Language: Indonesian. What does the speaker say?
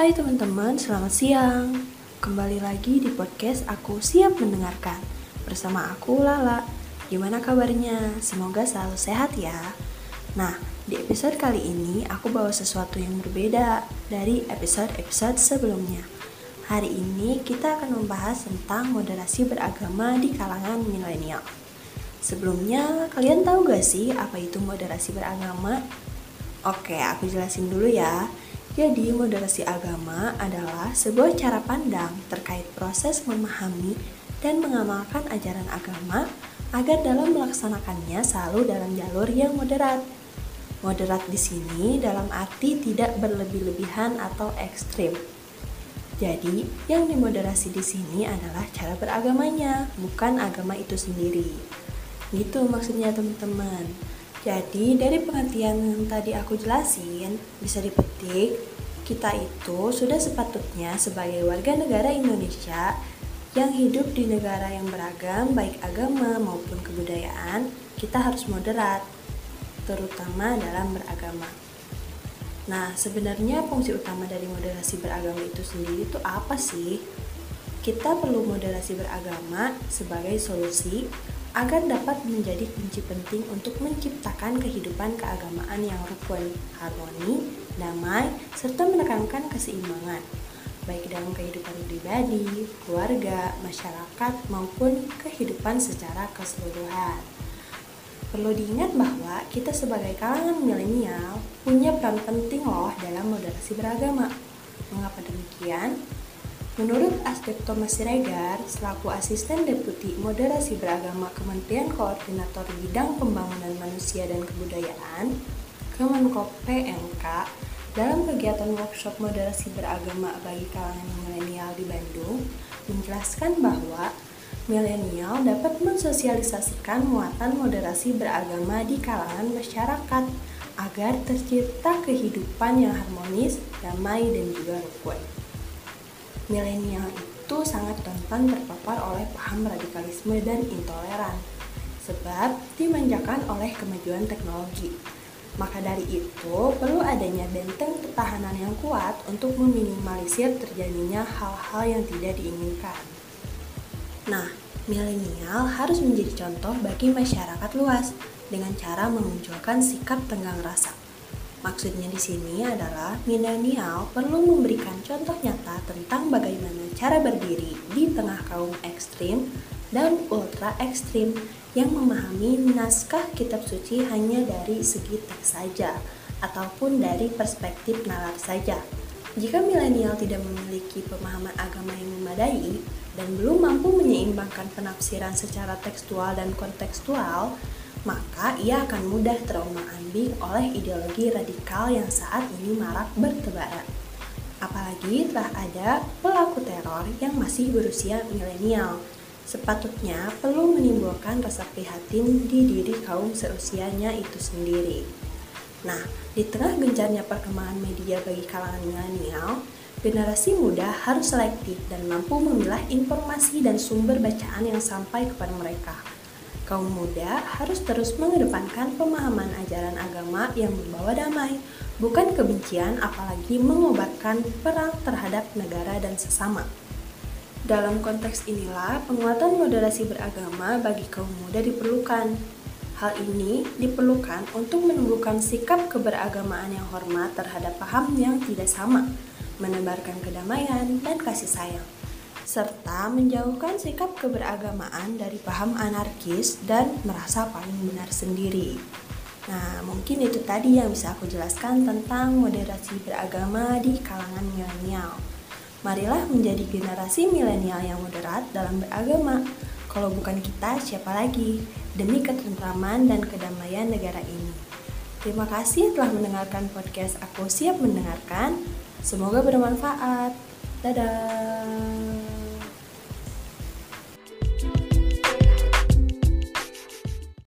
Hai teman-teman, selamat siang. Kembali lagi di podcast Aku Siap Mendengarkan bersama aku Lala. Gimana kabarnya? Semoga selalu sehat ya. Nah, di episode kali ini aku bawa sesuatu yang berbeda dari episode-episode sebelumnya. Hari ini kita akan membahas tentang moderasi beragama di kalangan milenial. Sebelumnya, kalian tahu gak sih apa itu moderasi beragama? Oke, aku jelasin dulu ya. Jadi, moderasi agama adalah sebuah cara pandang terkait proses memahami dan mengamalkan ajaran agama agar dalam melaksanakannya selalu dalam jalur yang moderat. Moderat di sini dalam arti tidak berlebih-lebihan atau ekstrim. Jadi, yang dimoderasi di sini adalah cara beragamanya, bukan agama itu sendiri. Gitu maksudnya teman-teman. Jadi dari pengertian yang tadi aku jelasin bisa dipetik kita itu sudah sepatutnya sebagai warga negara Indonesia yang hidup di negara yang beragam baik agama maupun kebudayaan kita harus moderat terutama dalam beragama. Nah, sebenarnya fungsi utama dari moderasi beragama itu sendiri itu apa sih? Kita perlu moderasi beragama sebagai solusi agar dapat menjadi kunci penting untuk menciptakan kehidupan keagamaan yang rukun, harmoni, damai, serta menekankan keseimbangan, baik dalam kehidupan pribadi, keluarga, masyarakat, maupun kehidupan secara keseluruhan. Perlu diingat bahwa kita sebagai kalangan milenial punya peran penting loh dalam moderasi beragama. Mengapa demikian? Menurut Asdep Thomas Siregar, selaku Asisten Deputi Moderasi Beragama Kementerian Koordinator Bidang Pembangunan Manusia dan Kebudayaan, Kemenkop PMK, dalam kegiatan workshop moderasi beragama bagi kalangan milenial di Bandung, menjelaskan bahwa milenial dapat mensosialisasikan muatan moderasi beragama di kalangan masyarakat agar tercipta kehidupan yang harmonis, damai, dan juga rukun milenial itu sangat rentan terpapar oleh paham radikalisme dan intoleran, sebab dimanjakan oleh kemajuan teknologi. Maka dari itu, perlu adanya benteng pertahanan yang kuat untuk meminimalisir terjadinya hal-hal yang tidak diinginkan. Nah, milenial harus menjadi contoh bagi masyarakat luas dengan cara memunculkan sikap tenggang rasa Maksudnya di sini adalah milenial perlu memberikan contoh nyata tentang bagaimana cara berdiri di tengah kaum ekstrim dan ultra ekstrim yang memahami naskah kitab suci hanya dari segi teks saja ataupun dari perspektif nalar saja. Jika milenial tidak memiliki pemahaman agama yang memadai dan belum mampu menyeimbangkan penafsiran secara tekstual dan kontekstual, maka ia akan mudah terombang-ambing oleh ideologi radikal yang saat ini marak bertebaran. Apalagi telah ada pelaku teror yang masih berusia milenial. Sepatutnya perlu menimbulkan rasa prihatin di diri kaum seusianya itu sendiri. Nah, di tengah gencarnya perkembangan media bagi kalangan milenial, generasi muda harus selektif dan mampu memilah informasi dan sumber bacaan yang sampai kepada mereka kaum muda harus terus mengedepankan pemahaman ajaran agama yang membawa damai, bukan kebencian apalagi mengobatkan perang terhadap negara dan sesama. Dalam konteks inilah, penguatan moderasi beragama bagi kaum muda diperlukan. Hal ini diperlukan untuk menumbuhkan sikap keberagamaan yang hormat terhadap paham yang tidak sama, menebarkan kedamaian dan kasih sayang serta menjauhkan sikap keberagamaan dari paham anarkis dan merasa paling benar sendiri. Nah, mungkin itu tadi yang bisa aku jelaskan tentang moderasi beragama di kalangan milenial. Marilah menjadi generasi milenial yang moderat dalam beragama. Kalau bukan kita, siapa lagi? Demi ketentraman dan kedamaian negara ini. Terima kasih telah mendengarkan podcast Aku Siap Mendengarkan. Semoga bermanfaat. Dadah.